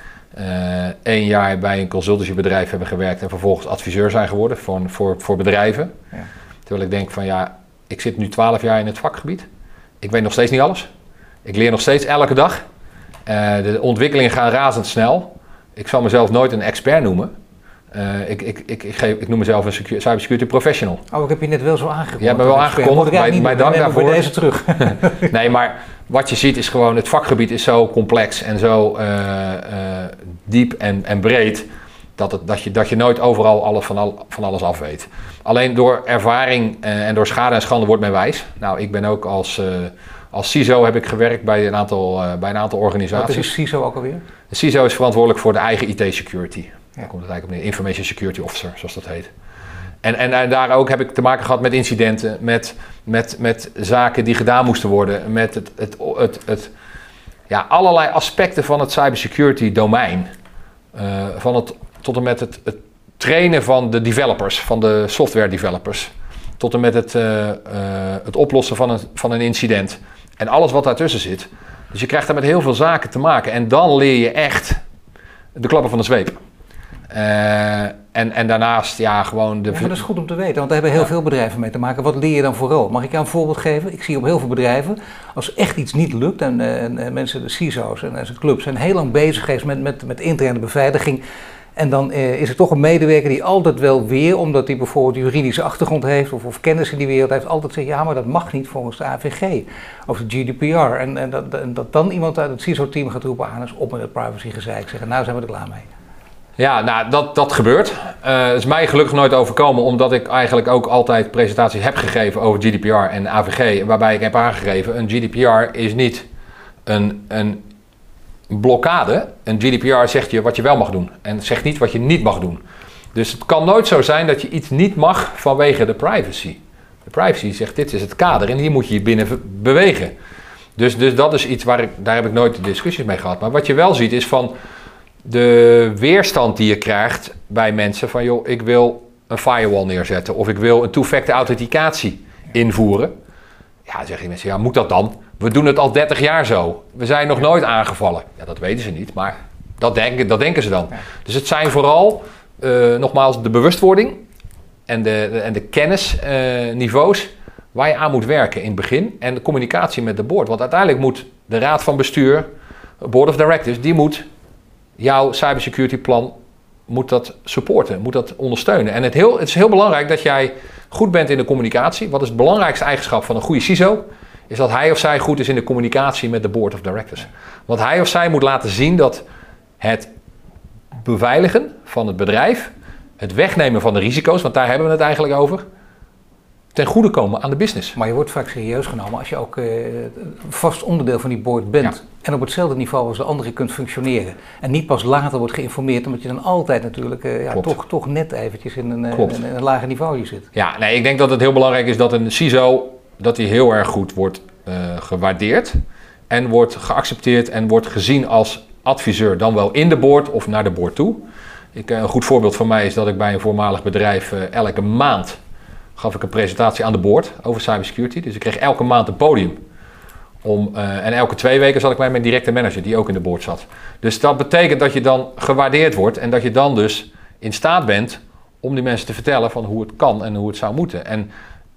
S2: één jaar bij een consultancybedrijf hebben gewerkt en vervolgens adviseur zijn geworden voor, voor, voor bedrijven. Ja. Terwijl ik denk van ja, ik zit nu twaalf jaar in het vakgebied. Ik weet nog steeds niet alles. Ik leer nog steeds elke dag. Uh, de ontwikkelingen gaan razendsnel. Ik zal mezelf nooit een expert noemen. Uh, ik, ik, ik, ik, geef, ik noem mezelf een cybersecurity professional.
S1: Oh, ik heb je net wel zo aangekondigd.
S2: Hebt me wel aangekondigd. Bij dank daarvoor.
S1: deze terug.
S2: nee, maar wat je ziet is gewoon, het vakgebied is zo complex en zo uh, uh, diep en, en breed. Dat, het, dat, je, dat je nooit overal alles van, al, van alles af weet. Alleen door ervaring en door schade en schande wordt men wijs. Nou, ik ben ook als, als CISO heb ik gewerkt bij een aantal, bij een aantal organisaties.
S1: Wat is CISO ook alweer?
S2: De CISO is verantwoordelijk voor de eigen IT-security. Ja. Daar komt het eigenlijk op neer. Information Security Officer, zoals dat heet. En, en, daar ook heb ik te maken gehad met incidenten, met, met, met zaken die gedaan moesten worden, met het, het, het, het ja, allerlei aspecten van het cybersecurity domein. Uh, van het, tot en met het, het, trainen van de developers, van de software developers. Tot en met het, uh, uh, het oplossen van een, van een incident. En alles wat daartussen zit. Dus je krijgt daar met heel veel zaken te maken. En dan leer je echt de klappen van de zweep. En, en daarnaast, ja, gewoon de.
S1: Ja, dat is goed om te weten, want daar hebben heel veel bedrijven mee te maken. Wat leer je dan vooral? Mag ik jou een voorbeeld geven? Ik zie op heel veel bedrijven, als echt iets niet lukt, en, en, en mensen, de CISO's en de clubs, zijn heel lang bezig geweest met, met, met interne beveiliging. En dan eh, is er toch een medewerker die altijd wel weer, omdat hij bijvoorbeeld juridische achtergrond heeft of, of kennis in die wereld heeft, altijd zegt: ja, maar dat mag niet volgens de AVG of de GDPR. En, en, dat, en dat dan iemand uit het CISO-team gaat roepen: aan, ah, is op met het privacygezeik. Zeggen: nou zijn we er klaar mee.
S2: Ja, nou, dat, dat gebeurt. Uh, is mij gelukkig nooit overkomen, omdat ik eigenlijk ook altijd presentaties heb gegeven over GDPR en AVG, waarbij ik heb aangegeven, een GDPR is niet een, een blokkade. Een GDPR zegt je wat je wel mag doen en zegt niet wat je niet mag doen. Dus het kan nooit zo zijn dat je iets niet mag vanwege de privacy. De privacy zegt dit is het kader en hier moet je je binnen bewegen. Dus, dus dat is iets waar ik, daar heb ik nooit discussies mee gehad. Maar wat je wel ziet is van de weerstand die je krijgt bij mensen van joh, ik wil een firewall neerzetten of ik wil een two-factor authenticatie invoeren. Ja, dan zeggen mensen, ja, moet dat dan? We doen het al 30 jaar zo. We zijn nog nooit aangevallen. Ja, dat weten ze niet, maar dat denken, dat denken ze dan. Dus het zijn vooral, uh, nogmaals, de bewustwording en de, en de kennisniveaus waar je aan moet werken in het begin. En de communicatie met de board. Want uiteindelijk moet de raad van bestuur, board of directors, die moet jouw cybersecurity plan moet dat supporten, moet dat ondersteunen. En het, heel, het is heel belangrijk dat jij goed bent in de communicatie. Wat is het belangrijkste eigenschap van een goede CISO? Is dat hij of zij goed is in de communicatie met de board of directors. Want hij of zij moet laten zien dat het beveiligen van het bedrijf, het wegnemen van de risico's, want daar hebben we het eigenlijk over, ten goede komen aan de business.
S1: Maar je wordt vaak serieus genomen als je ook uh, vast onderdeel van die board bent. En op hetzelfde niveau als de anderen kunt functioneren. En niet pas later wordt geïnformeerd, omdat je dan altijd natuurlijk uh, ja, toch, toch net eventjes in een, uh, een, een, lager niveau zit.
S2: Ja, nee, ik denk dat het heel belangrijk is dat een CISO dat die heel erg goed wordt gewaardeerd. En wordt geaccepteerd en wordt gezien als adviseur, dan wel in de board of naar de board toe. Ik, een goed voorbeeld van mij is dat ik bij een voormalig bedrijf elke maand gaf ik een presentatie aan de board over cybersecurity. Dus ik kreeg elke maand een podium. Om, uh, en elke twee weken zat ik bij mijn directe manager, die ook in de board zat. Dus dat betekent dat je dan gewaardeerd wordt en dat je dan dus in staat bent om die mensen te vertellen van hoe het kan en hoe het zou moeten. En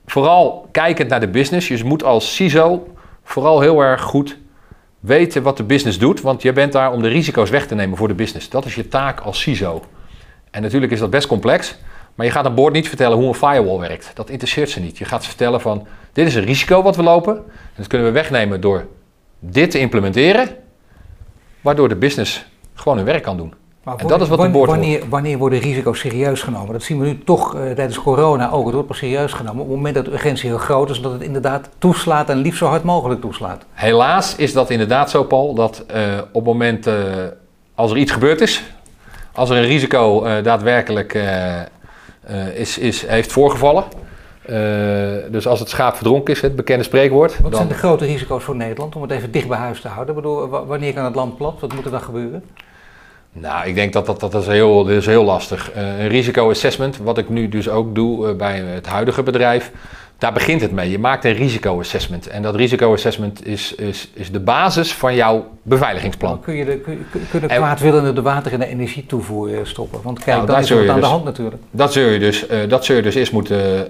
S2: vooral kijkend naar de business. Je moet als CISO vooral heel erg goed weten wat de business doet, want je bent daar om de risico's weg te nemen voor de business. Dat is je taak als CISO. En natuurlijk is dat best complex. Maar je gaat een board niet vertellen hoe een firewall werkt. Dat interesseert ze niet. Je gaat ze vertellen van, dit is een risico wat we lopen. En dat kunnen we wegnemen door dit te implementeren. Waardoor de business gewoon hun werk kan doen.
S1: en dat is wat board wanneer, wanneer worden risico's serieus genomen? Dat zien we nu toch uh, tijdens corona ook. Het wordt pas serieus genomen op het moment dat de urgentie heel groot is. Dat het inderdaad toeslaat en liefst zo hard mogelijk toeslaat.
S2: Helaas is dat inderdaad zo, Paul. Dat uh, op het moment uh, als er iets gebeurd is. Als er een risico daadwerkelijk is, is, heeft voorgevallen. Uh, dus als het schaap verdronken is, het bekende spreekwoord.
S1: Wat zijn de grote risico's voor Nederland om het even dicht bij huis te houden? Ik bedoel, wanneer kan het land plat? Wat moet er dan gebeuren?
S2: Nou, ik denk dat dat, dat, is, heel, dat is heel lastig. Uh, een risico-assessment, wat ik nu dus ook doe bij het huidige bedrijf, daar begint het mee. Je maakt een risico-assessment. En dat risico-assessment is, is, is de basis van jouw beveiligingsplan.
S1: kun je de, kun, kunnen kwaadwillenden de water- en de energietoevoer eh, stoppen? Want kijk, nou, dat is wat aan de dus- hand natuurlijk.
S2: Dat zul je dus, uh, dat zul je dus eerst moeten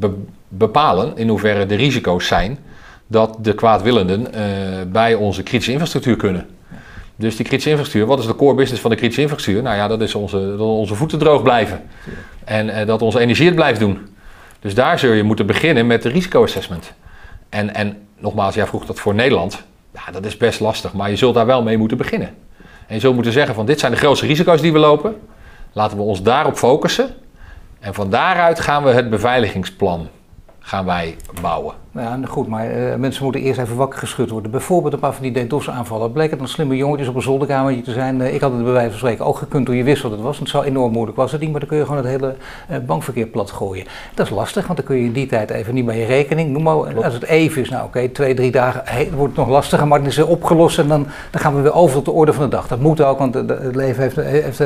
S2: uh, bepalen in hoeverre de risico's zijn dat de kwaadwillenden bij onze kritische infrastructuur kunnen. Dus die kritische infrastructuur, wat is de core business van de kritische infrastructuur? Nou ja, dat is onze, dat onze voeten droog blijven. En dat onze energie het blijft doen. Dus daar zul je moeten beginnen met de risicoassessment. En, en nogmaals, jij vroeg dat voor Nederland. Ja, dat is best lastig, maar je zult daar wel mee moeten beginnen. En je zult moeten zeggen van dit zijn de grootste risico's die we lopen. Laten we ons daarop focussen. En van daaruit gaan we het beveiligingsplan gaan wij bouwen.
S1: Ja, goed, maar uh, mensen moeten eerst even wakker geschud worden. Bijvoorbeeld een paar van die DDoS-aanvallen. Bleek het dan slimme jongetjes op een zolderkamertje te zijn. Uh, ik had het bij wijze van spreken ook gekund toen je wist wat het was. Het zou enorm moeilijk was het niet, maar dan kun je gewoon het hele uh, bankverkeer plat gooien. Dat is lastig, want dan kun je in die tijd even niet bij je rekening. Noem maar, als het even is, nou oké, okay, twee, drie dagen, hey, wordt het nog lastiger, maar dan is het opgelost en dan, dan gaan we weer over tot de orde van de dag. Dat moet ook, want het leven heeft, heeft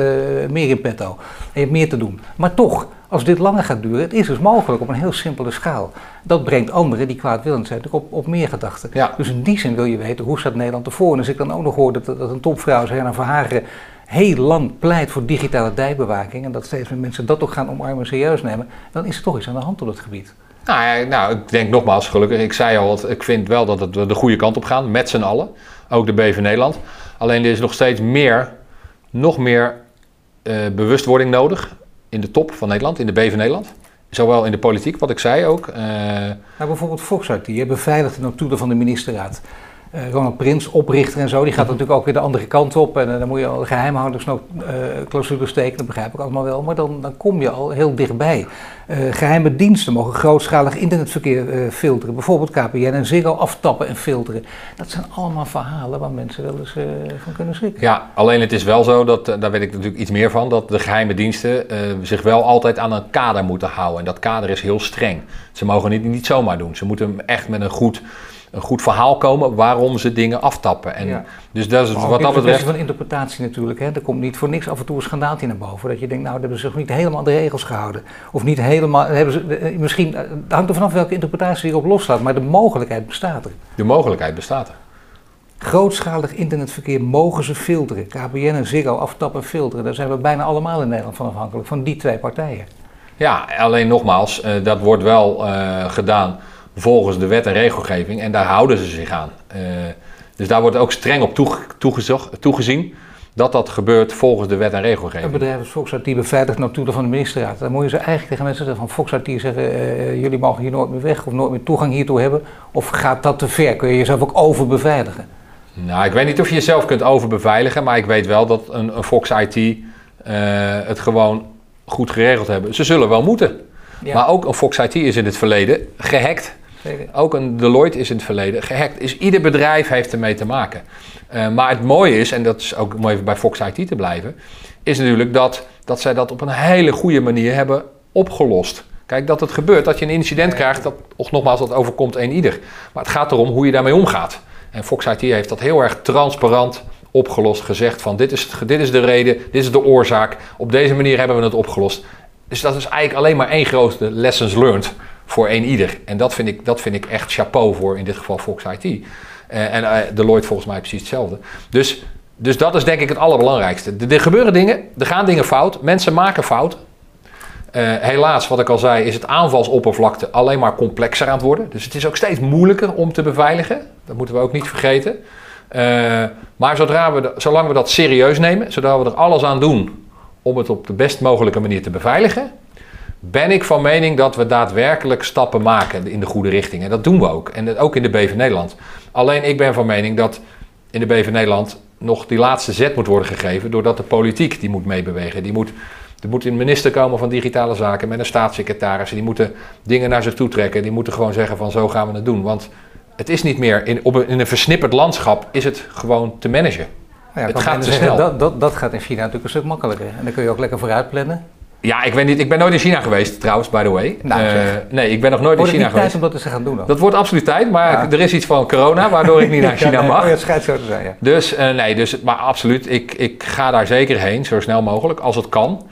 S1: meer in petto. En je hebt meer te doen. Maar toch, als dit langer gaat duren, het is dus mogelijk op een heel simpele schaal. Dat brengt anderen die kwaadwillend zijn natuurlijk op, op meer gedachten. Dus in die zin wil je weten, hoe staat Nederland ervoor? En als ik dan ook nog hoor dat, dat een topvrouw, als Herna Verhagen, heel lang pleit voor digitale dijbewaking... en dat steeds meer mensen dat ook gaan omarmen en serieus nemen... dan is er toch iets aan de hand op het gebied.
S2: Nou, ja, nou, ik denk nogmaals, gelukkig, ik zei al, ik vind wel dat we de goede kant op gaan, met z'n allen. Ook de BV Nederland. Alleen er is nog steeds meer, nog meer uh, bewustwording nodig in de top van Nederland, in de BV Nederland. Zowel in de politiek, wat ik zei ook. Uh...
S1: Nou, bijvoorbeeld Fox IT, beveiligd de notulen van de ministerraad. Uh, Ronald Prins, oprichter en zo, die gaat natuurlijk ook weer de andere kant op. En dan moet je al geheimhoudersclausules uh, tekenen, dat begrijp ik allemaal wel. Maar dan, dan kom je al heel dichtbij. geheime diensten mogen grootschalig internetverkeer filteren. Bijvoorbeeld KPN en Ziggo aftappen en filteren. Dat zijn allemaal verhalen waar mensen wel eens van kunnen schrikken.
S2: Ja, alleen het is wel zo, dat, daar weet ik natuurlijk iets meer van, dat de geheime diensten zich wel altijd aan een kader moeten houden. En dat kader is heel streng. Ze mogen het niet, niet zomaar doen. Ze moeten echt met een goed een goed verhaal komen waarom ze dingen aftappen. En Dus dat is wat dat betreft.
S1: van interpretatie natuurlijk. Hè. Er komt niet voor niks af en toe een schandaaltje naar boven. Dat je denkt, nou, hebben ze zich niet helemaal de regels gehouden. Of niet helemaal. Hebben ze, eh, misschien, het hangt er vanaf welke interpretatie hierop loslaat, maar de mogelijkheid bestaat er.
S2: De mogelijkheid bestaat er.
S1: Grootschalig internetverkeer mogen ze filteren. KPN en Ziggo aftappen en filteren. Daar zijn we bijna allemaal in Nederland van afhankelijk, van die twee partijen.
S2: Ja, alleen nogmaals, uh, dat wordt wel gedaan volgens de wet en regelgeving en daar houden ze zich aan. Uh, dus daar wordt ook streng op toegezien dat dat gebeurt volgens de wet en regelgeving.
S1: Een bedrijf als Volkswagen die beveiligt notulen van de ministerraad. Dan moet je ze eigenlijk tegen mensen zeggen van Volkswagen zeggen, uh, jullie mogen hier nooit meer weg of nooit meer toegang hiertoe hebben. Of gaat dat te ver? Kun je jezelf ook overbeveiligen?
S2: Nou, ik weet niet of je jezelf kunt overbeveiligen, maar ik weet wel dat een, een Fox IT uh, het gewoon goed geregeld hebben. Ze zullen wel moeten. Ja. Maar ook een Fox IT is in het verleden gehackt. Ook een Deloitte is in het verleden gehackt. Dus ieder bedrijf heeft ermee te maken. Uh, maar het mooie is, en dat is ook om even bij Fox IT te blijven, is natuurlijk dat, dat zij dat op een hele goede manier hebben opgelost. Kijk, dat het gebeurt, dat je een incident krijgt, dat, nogmaals, dat overkomt een ieder. Maar het gaat erom hoe je daarmee omgaat. En Fox IT heeft dat heel erg transparant opgelost, gezegd van dit is, dit is de reden, dit is de oorzaak, op deze manier hebben we het opgelost. Dus dat is eigenlijk alleen maar één grote lessons learned voor één ieder. En dat vind ik, dat vind ik echt chapeau voor in dit geval Fox IT. Eh, en uh, Deloitte volgens mij precies hetzelfde. Dus, dus dat is denk ik het allerbelangrijkste. Er, gebeuren dingen, er gaan dingen fout, mensen maken fout. Uh, helaas, wat ik al zei, is het aanvalsoppervlakte alleen maar complexer aan het worden. Dus het is ook steeds moeilijker om te beveiligen. Dat moeten we ook niet vergeten. maar zodra we zolang we dat serieus nemen, zodra we er alles aan doen om het op de best mogelijke manier te beveiligen, ben ik van mening dat we daadwerkelijk stappen maken in de goede richting. En dat doen we ook. En ook in de BV Nederland. Alleen ik ben van mening dat in de BV Nederland nog die laatste zet moet worden gegeven. Doordat de politiek die moet meebewegen. Die moet, er moet een minister komen van Digitale Zaken met een staatssecretaris. Die moeten dingen naar zich toe trekken. Die moeten gewoon zeggen van zo gaan we het doen. Want het is niet meer, in, op een, in een versnipperd landschap is het gewoon te managen.
S1: Ja, het gaat te snel. Dat, dat, dat gaat in China natuurlijk een stuk makkelijker. En dan kun je ook lekker vooruit plannen.
S2: Ja, ik weet niet. Ik ben nooit in China geweest trouwens, by the way. Nou, uh, nee, ik ben nog nooit in China geweest.
S1: tijd om dat te gaan doen?
S2: Dat wordt absoluut tijd, maar er is iets van corona waardoor ik niet naar China mag.
S1: Oh, ja, het schijnt zo te zijn, ja.
S2: Dus uh, nee, dus, maar absoluut. Ik, ik ga daar zeker heen, zo snel mogelijk, als het kan.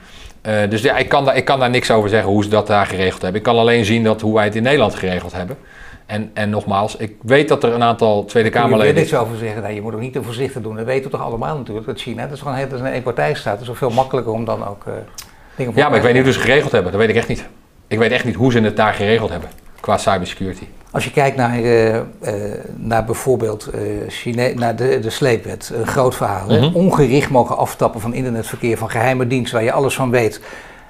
S2: Uh, dus ja, ik kan, daar, ik kan daar niks over zeggen hoe ze dat daar geregeld hebben. Ik kan alleen zien dat, hoe wij het in Nederland geregeld hebben. En, en nogmaals, ik weet dat er een aantal Tweede Kamerleden...
S1: Wil niks over zeggen. Nee, je moet ook niet te voorzichtig doen. Dat weten we toch allemaal natuurlijk, dat China. Dat is gewoon een, een eenpartijstaat. Het is veel makkelijker om dan ook...
S2: Ja, maar ik weet niet hoe ze geregeld hebben. Dat weet ik echt niet. Ik weet echt niet hoe ze het daar geregeld hebben qua cybersecurity.
S1: Als je kijkt naar, uh, uh, naar bijvoorbeeld uh, Chine naar de, de sleepwet, een groot verhaal. Mm -hmm. Ongericht mogen aftappen van internetverkeer, van geheime dienst, waar je alles van weet.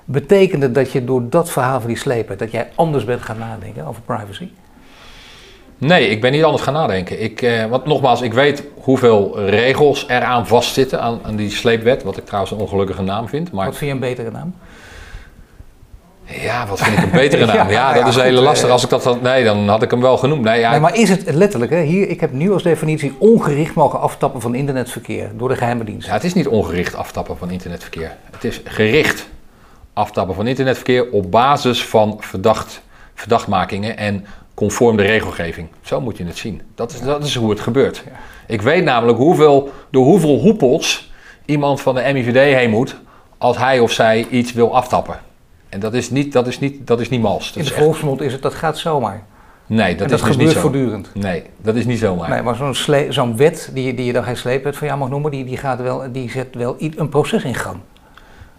S1: Betekent het dat je door dat verhaal van die sleepwet, dat jij anders bent gaan nadenken over privacy?
S2: Nee, ik ben niet anders gaan nadenken. Ik, eh, want nogmaals, ik weet hoeveel regels eraan vastzitten aan, aan die sleepwet. Wat ik trouwens een ongelukkige naam vind. Maar...
S1: Wat vind je een betere naam?
S2: Ja, wat vind ik een betere naam? Ja, dat is een hele eh, lastig. Als ik dat had, nee, dan had ik hem wel genoemd. Nee, ja,
S1: nee, maar is het letterlijk, hè? Hier, ik heb nu als definitie ongericht mogen aftappen van internetverkeer door de geheime dienst.
S2: Ja, het is niet ongericht aftappen van internetverkeer. Het is gericht aftappen van internetverkeer op basis van verdacht, verdachtmakingen en conform de regelgeving. Zo moet je het zien. Dat is, dat is hoe het gebeurt. Ik weet namelijk hoeveel, door hoeveel hoepels iemand van de MIVD heen moet als hij of zij iets wil aftappen. En dat is niet, dat is niet, dat is niet mals.
S1: In de volksmond is het, dat gaat zomaar.
S2: Nee, dat,
S1: dat
S2: is dus
S1: gebeurt
S2: niet zo.
S1: voortdurend.
S2: Nee, dat is niet zomaar.
S1: Nee, maar zo'n, zo'n wet die, die je dan geen sleepwet van jou mag noemen, die, die, gaat wel, die zet wel een proces in gang.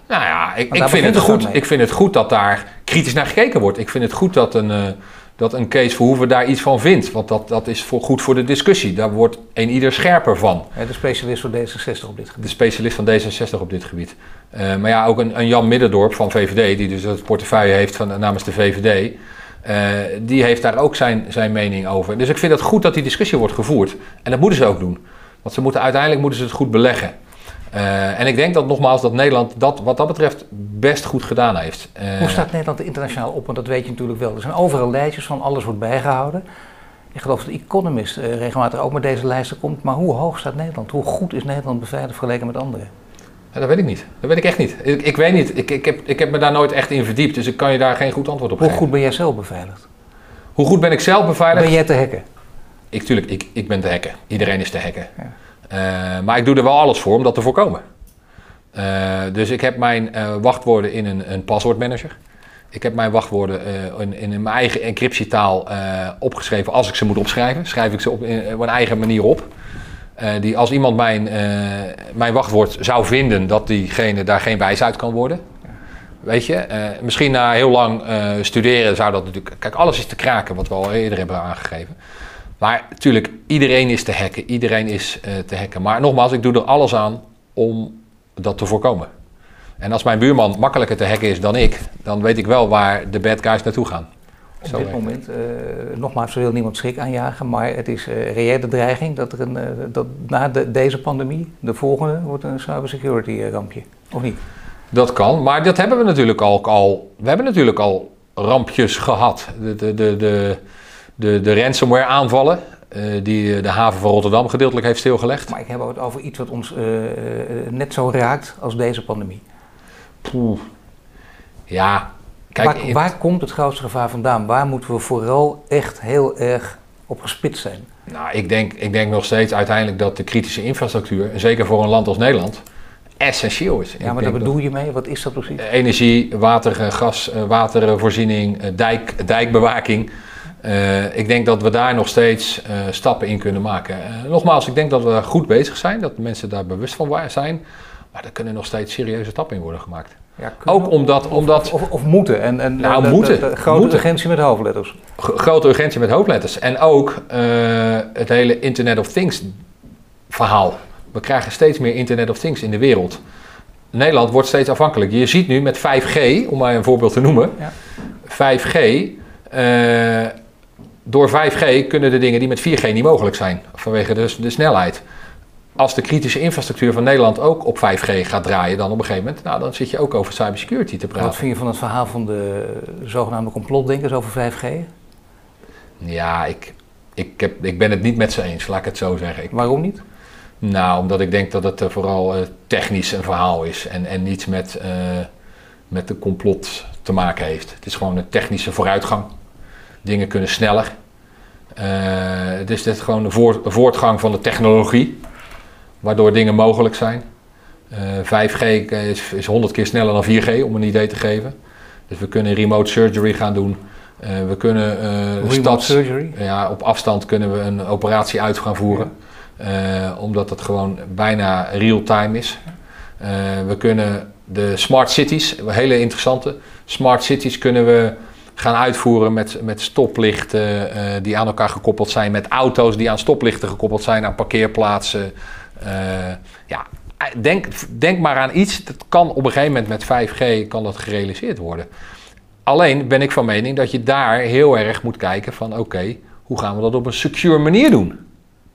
S2: Nou ja, ik, ik vind, het goed, ik vind het goed dat daar kritisch naar gekeken wordt. Ik vind het goed dat een, uh, dat een Kees Verhoeven daar iets van vindt. Want dat, dat is voor, goed voor de discussie. Daar wordt een ieder scherper van.
S1: De specialist van D66 op dit gebied.
S2: De specialist van D66 op dit gebied. Uh, maar ja, ook een, een, Jan Middendorp van VVD, die dus het portefeuille heeft van, namens de VVD. die heeft daar ook zijn, zijn mening over. Dus ik vind het goed dat die discussie wordt gevoerd. En dat moeten ze ook doen. Want ze moeten, uiteindelijk moeten ze het goed beleggen. Uh, en ik denk dat nogmaals dat Nederland dat wat dat betreft best goed gedaan heeft.
S1: Uh, Hoe staat Nederland er internationaal op? Want dat weet je natuurlijk wel. Er zijn overal lijstjes van alles wordt bijgehouden. Ik geloof dat de Economist uh, regelmatig ook met deze lijsten komt. Maar hoe hoog staat Nederland? Hoe goed is Nederland beveiligd vergeleken met anderen?
S2: Ja, dat weet ik niet. Dat weet ik echt niet. Ik, ik weet niet. Ik, ik, heb, ik heb me daar nooit echt in verdiept. Dus ik kan je daar geen goed antwoord op
S1: hoe
S2: geven.
S1: Hoe goed ben jij zelf beveiligd?
S2: Hoe goed ben ik zelf beveiligd?
S1: Ben jij te hacken?
S2: Ik, tuurlijk, ik, ik ben te hacken. Iedereen is te hacken. Ja. Uh, maar ik doe er wel alles voor om dat te voorkomen. Uh, dus ik heb mijn uh, wachtwoorden in een, een paswoordmanager. Ik heb mijn wachtwoorden in, in, mijn eigen encryptietaal opgeschreven als ik ze moet opschrijven. Schrijf ik ze op, in, een eigen manier op. die als iemand mijn, mijn wachtwoord zou vinden, dat diegene daar geen wijs uit kan worden. Weet je, misschien na heel lang studeren zou dat natuurlijk. Kijk, alles is te kraken, wat we al eerder hebben aangegeven. Maar natuurlijk, iedereen is te hacken, iedereen is uh, te hacken. Maar nogmaals, ik doe er alles aan om dat te voorkomen. En als mijn buurman makkelijker te hacken is dan ik, dan weet ik wel waar de bad guys naartoe gaan.
S1: Op Zo dit moment, uh, nogmaals, wil niemand schrik aanjagen, maar het is uh, reële dreiging dat, er een, uh, dat na de, deze pandemie, de volgende, wordt een cybersecurity rampje, of niet?
S2: Dat kan, maar dat hebben we natuurlijk al. al we hebben natuurlijk al rampjes gehad. De, de, de, de, de, de ransomware aanvallen. Uh, die de haven van Rotterdam gedeeltelijk heeft stilgelegd.
S1: Maar ik heb het over iets wat ons uh, net zo raakt als deze pandemie.
S2: Poeh. Ja,
S1: kijk. Waar, waar, komt het grootste gevaar vandaan? Waar moeten we vooral echt heel erg op gespitst zijn?
S2: Nou, ik denk, ik denk nog steeds uiteindelijk dat de kritische infrastructuur, zeker voor een land als Nederland, essentieel is.
S1: Ja, maar daar bedoel je mee? Wat is dat precies?
S2: Energie, water, gas, watervoorziening, dijk, dijkbewaking. Uh, ik denk dat we daar nog steeds uh, stappen in kunnen maken. Uh, nogmaals, ik denk dat we goed bezig zijn, dat mensen daar bewust van zijn. Maar er kunnen nog steeds serieuze stappen in worden gemaakt. Ja, Ook omdat...
S1: Of,
S2: omdat
S1: of, of, moeten. En, en
S2: nou, de, moeten.
S1: De, de grote moeten. urgentie met hoofdletters.
S2: Grote urgentie met hoofdletters. En ook het hele Internet of Things verhaal. We krijgen steeds meer Internet of Things in de wereld. Nederland wordt steeds afhankelijk. Je ziet nu met 5G, om maar een voorbeeld te noemen. Ja. 5G door 5G kunnen de dingen die met 4G niet mogelijk zijn, vanwege de, de snelheid. Als de kritische infrastructuur van Nederland ook op 5G gaat draaien, dan op een gegeven moment, nou, dan zit je ook over cybersecurity te praten.
S1: Wat vind je van het verhaal van de zogenaamde complotdenkers over 5G?
S2: Ja, ik, ik, heb, ik ben het niet met ze eens, laat ik het zo zeggen. Ik,
S1: Waarom niet?
S2: Nou, omdat ik denk dat het uh, vooral uh, technisch een verhaal is en, en niets met, uh, met de complot te maken heeft. Het is gewoon een technische vooruitgang. Dingen kunnen sneller. Uh, het is dit gewoon de voortgang van de technologie, waardoor dingen mogelijk zijn. Uh, eh, 5G is, is 100 keer sneller dan 4G, om een idee te geven. Dus we kunnen remote surgery gaan doen. Uh, we kunnen
S1: stads, surgery?
S2: Ja, op afstand kunnen we een operatie uit gaan voeren. omdat het gewoon bijna real-time is. we kunnen de smart cities, hele interessante. Smart cities kunnen we gaan uitvoeren met, met stoplichten uh, die aan elkaar gekoppeld zijn, met auto's die aan stoplichten gekoppeld zijn, aan parkeerplaatsen. Uh, ja, denk, denk maar aan iets, dat kan op een gegeven moment met 5G kan dat gerealiseerd worden. Alleen ben ik van mening dat je daar heel erg moet kijken van oké, hoe gaan we dat op een secure manier doen?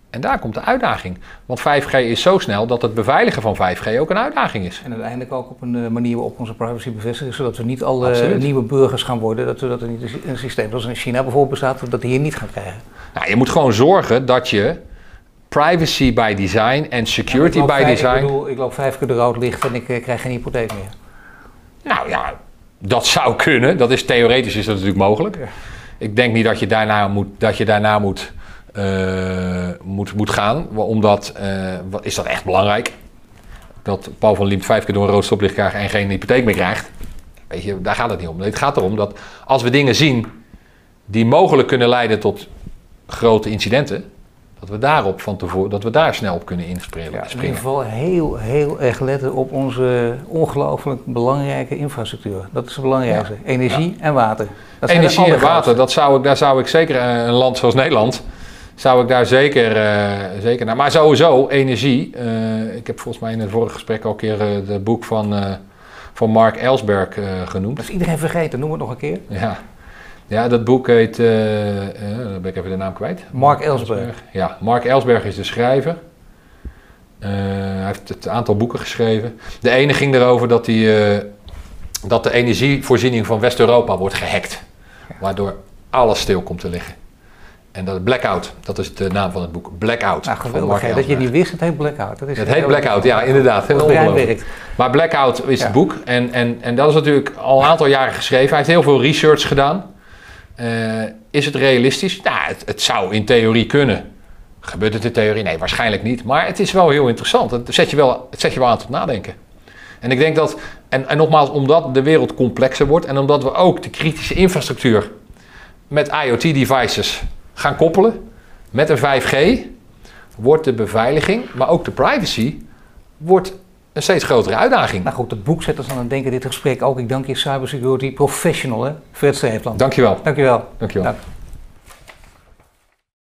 S2: En daar komt de uitdaging. Want 5G is zo snel dat het beveiligen van 5G ook een uitdaging is.
S1: En uiteindelijk ook op een eh, manier waarop onze privacy bevestigen, zodat we niet alle Absoluut. nieuwe burgers gaan worden. Dat we dat niet een systeem zoals in China bijvoorbeeld bestaat, dat we hier niet gaan krijgen.
S2: Nou, je moet gewoon zorgen dat je privacy by design en security by
S1: vijf,
S2: design.
S1: Ik, bedoel, ik loop vijf keer de rood licht en ik uh, krijg geen hypotheek meer.
S2: Nou ja, dat zou kunnen. Dat is theoretisch is dat natuurlijk mogelijk. Ja. Ik denk niet dat je daarna moet, dat je daarna moet moet, moet gaan. Omdat, uh, is dat echt belangrijk? Dat Paul van Liemt vijf keer door een rood stoplicht krijgt en geen hypotheek meer krijgt. Weet je, daar gaat het niet om. Het gaat erom dat als we dingen zien die mogelijk kunnen leiden tot grote incidenten, dat we daarop van tevoren, dat we daar snel op kunnen inspringen. Ja,
S1: in ieder geval heel, heel erg letten op onze ongelooflijk belangrijke infrastructuur. Dat is het belangrijkste. Ja. Energie ja. en water.
S2: Dat Energie en water, dat zou ik, daar zou ik zeker een land zoals Nederland zou ik daar zeker, uh, zeker naar. Maar sowieso, energie. Uh, ik heb volgens mij in het vorige gesprek al een keer uh, het boek van, van Mark Ellsberg genoemd.
S1: Dat is iedereen vergeten, noem het nog een keer.
S2: Ja. Ja, dat boek heet, eh, eh, dan ben ik even de naam kwijt.
S1: Mark Ellsberg.
S2: Ja, Mark Ellsberg is de schrijver. Eh, hij heeft het aantal boeken geschreven. De ene ging erover dat, hij, eh, dat de energievoorziening van West-Europa wordt gehackt. Waardoor alles stil komt te liggen. En dat Blackout, dat is de naam van het boek. Blackout.
S1: Nou, geweldig. Dat je niet wist, het heet Blackout. Dat is
S2: Het heet Blackout, ja, inderdaad. Heel ongelooflijk. Maar Blackout is
S1: Ja.
S2: het boek en, en, en dat is natuurlijk al een aantal jaren geschreven. Hij heeft heel veel research gedaan. Eh, is het realistisch? Nou, het, het zou in theorie kunnen. Gebeurt het in theorie? Nee, waarschijnlijk niet. Maar het is wel heel interessant. Het zet je wel, het zet je wel aan tot nadenken. En ik denk dat, en, en nogmaals, omdat de wereld complexer wordt en omdat we ook de kritische infrastructuur met IoT-devices gaan koppelen met een 5G, wordt de beveiliging, maar ook de privacy, wordt een steeds grotere uitdaging.
S1: Nou goed, het boek zet ons aan het denken, dit gesprek ook. Ik dank je cybersecurity professional, hè, Fred Streefland.
S2: Dankjewel.
S1: Dankjewel.
S2: Dankjewel.
S1: Dank.